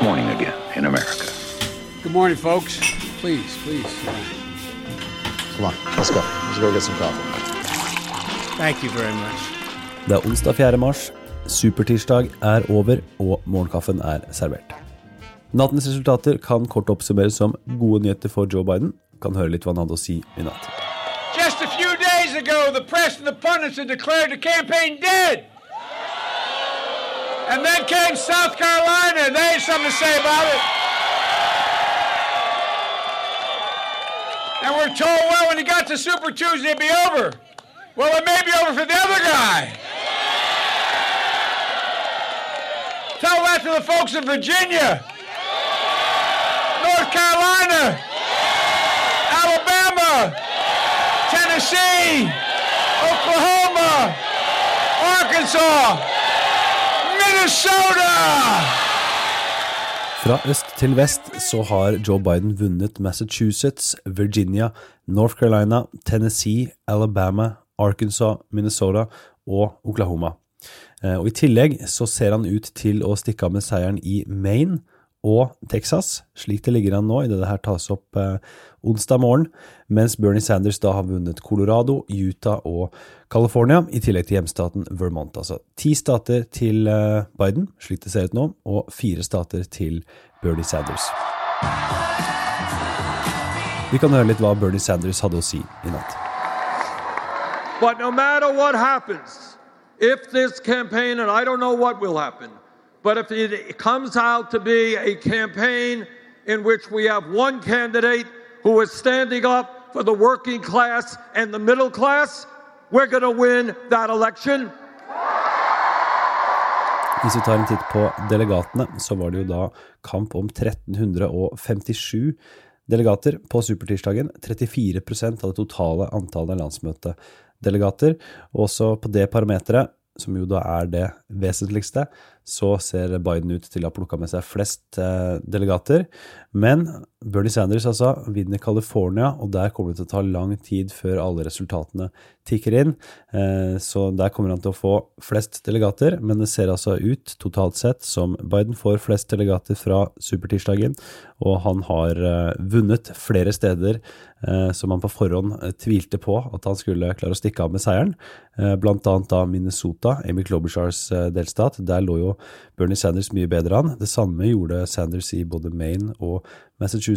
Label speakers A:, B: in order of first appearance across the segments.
A: this morning again in America.
B: Good morning, folks. Please, please.
C: Come on, let's go. Let's go get some coffee.
B: Thank you very much.
D: Det er onsdag 4. mars. Supertirsdag er over, og morgenkaffen er servert. Nattens resultater kan kort oppsummeres som gode nyheter for Joe Biden. Kan høre litt hva han hadde å si i natt.
B: Just a few days ago, the press and the pundits had declared the campaign dead. And then came South Carolina, and they had something to say about it. And we're told, well, when you got to Super Tuesday, it'd be over. Well, it may be over for the other guy. Tell that to the folks in Virginia, North Carolina, Alabama, Tennessee, Oklahoma, Arkansas, Minnesota.
D: Fra øst til vest så har Joe Biden vunnet Massachusetts, Virginia, North Carolina, Tennessee, Alabama, Arkansas, Minnesota og Oklahoma. Eh, Og I tillegg så ser han ut til å stikke av med seieren i Maine og Texas, slik det ligger an nå, idet det her tas opp eh, onsdag morgen, mens Bernie Sanders da har vunnet Colorado, Utah og California, i tillegg til hjemstaten Vermont. Altså ti stater til eh, Biden, slik det ser ut nå, og fire stater til Bernie Sanders. Vi kan høre litt hva Bernie Sanders hadde å si i natt.
E: But no matter what happens, if this campaign, and I don't know what will happen, but if it comes out to be a campaign in which we have one candidate who is standing up for the working class and the middle class, we're going to win that election.
D: Hvis vi tar en titt på delegatene, så var det jo da kamp om 1357 delegater på supertirsdagen. 34% av det totale antallet landsmøtedelegater. Og også på det parameteret, som jo da er det vesentligste, så ser Biden ut til å ha plukka med seg flest eh, delegater. Men Bernie Sanders altså vinner California, og der kommer det til å ta lang tid før alle resultatene tikker inn. Eh, så der kommer han til å få flest delegater, men det ser altså ut totalt sett som Biden får flest delegater fra supertirsdagen, og han har eh, vunnet flere steder eh, som han på forhånd tvilte på at han skulle klare å stikke av med seieren, bl.a. da Minnesota, Amy Klobuchars delstat. Der lå jo Bernie Sanders mye bedre an. Det samme gjorde Sanders i både Maine og Massachusetts,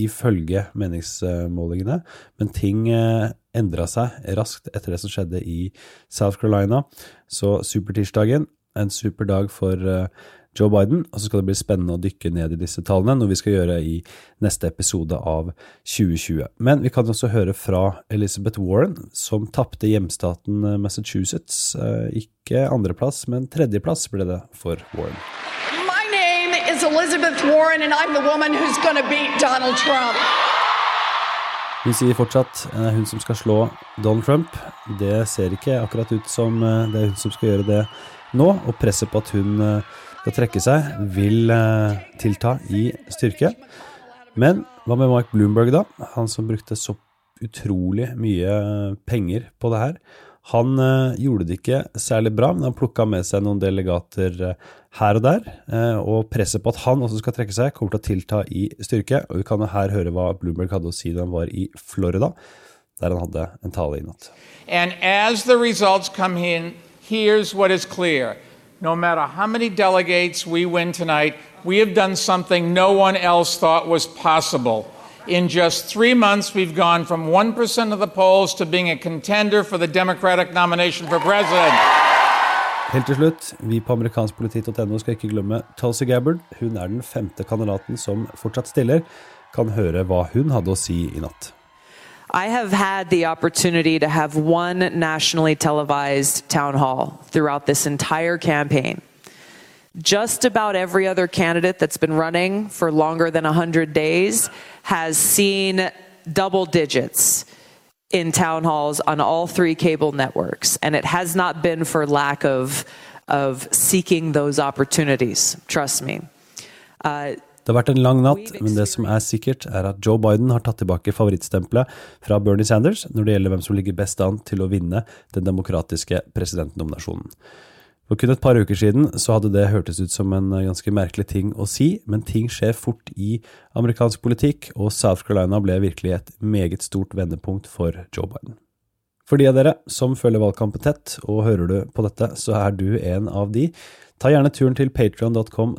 D: ifølge meningsmålingene. Men ting eh, endra seg raskt etter det som skjedde i South Carolina. Så supertirsdagen, en super dag for eh, Joe Biden, og så skal det bli spennende å dykke ned i disse tallene, noe vi skal gjøre i neste episode av 2020. Men vi kan også høre fra Elizabeth Warren, som tapte hjemstaten eh, Massachusetts. Ikke andreplass, men tredjeplass ble det for Warren.
F: My name is Elizabeth Warren, and I'm the woman who's to beat Donald Trump.
D: Hun sier fortsatt eh, hun som skal slå Donald Trump. Det ser ikke akkurat ut som eh, det er hun som skal gjøre det nå, og presset på at hun eh, skal trekke seg, vil tilta i styrke. Men hva med Mike Bloomberg, da? Han som brukte så utrolig mye penger på det her. Han eh, gjorde det ikke særlig bra, men han plukka med seg noen delegater eh, her og der. Eh, og presset på at han også skal trekke seg, kommer til å tilta i styrke. Og vi kan jo her høre hva Bloomberg hadde å si da han var i Florida, der han hadde en tale i natt.
G: And as the results come in, here's what is clear. No matter how many delegates we win tonight, we have done something no one else thought was possible. In just three months, we've gone from 1% of the polls to being a contender for the Democratic nomination for president.
D: Helt til slutt, vi på amerikanskpoliti.no skal ikke glemme Tulsi Gabbard. Hun er den femte kandidaten som fortsatt stiller. Kan høre hva hun hadde å si i natt.
H: I have had the opportunity to have one nationally televised town hall throughout this entire campaign. Just about every other candidate that's been running for longer than 100 days has seen double digits in town halls on all three cable networks. And it has not been for lack of, of seeking those opportunities, trust me. Uh,
D: Det har vært en lang natt, men det som er sikkert, er at Joe Biden har tatt tilbake favorittstempelet fra Bernie Sanders når det gjelder hvem som ligger best an til å vinne den demokratiske presidentnominasjonen. For kun et par uker siden så hadde det hørtes ut som en ganske merkelig ting å si, men ting skjer fort i amerikansk politikk, og South Carolina ble virkelig et meget stort vendepunkt for Joe Biden. For de av dere som følger valgkampen tett, og hører du på dette, så er du en av de. Ta gjerne turen til patrion.com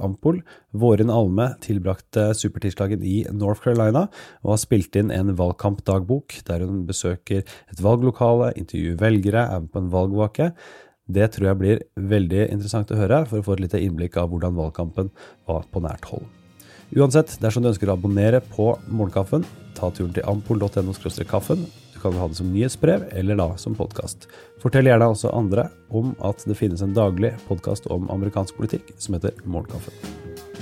D: ampol. Våren Alme tilbrakte supertirsdagen i North Carolina og har spilt inn en valgkampdagbok der hun besøker et valglokale, intervjuer velgere, er med på en valgvake. Det tror jeg blir veldig interessant å høre, for å få et lite innblikk av hvordan valgkampen var på nært hold. Uansett, dersom du ønsker å abonnere på Morgenkaffen, ta turen til ampol.no kaffen Du kan ha det som nyhetsbrev eller da som podkast. Fortell gjerne også andre om at det finnes en daglig podkast om amerikansk politikk som heter Morgenkaffen.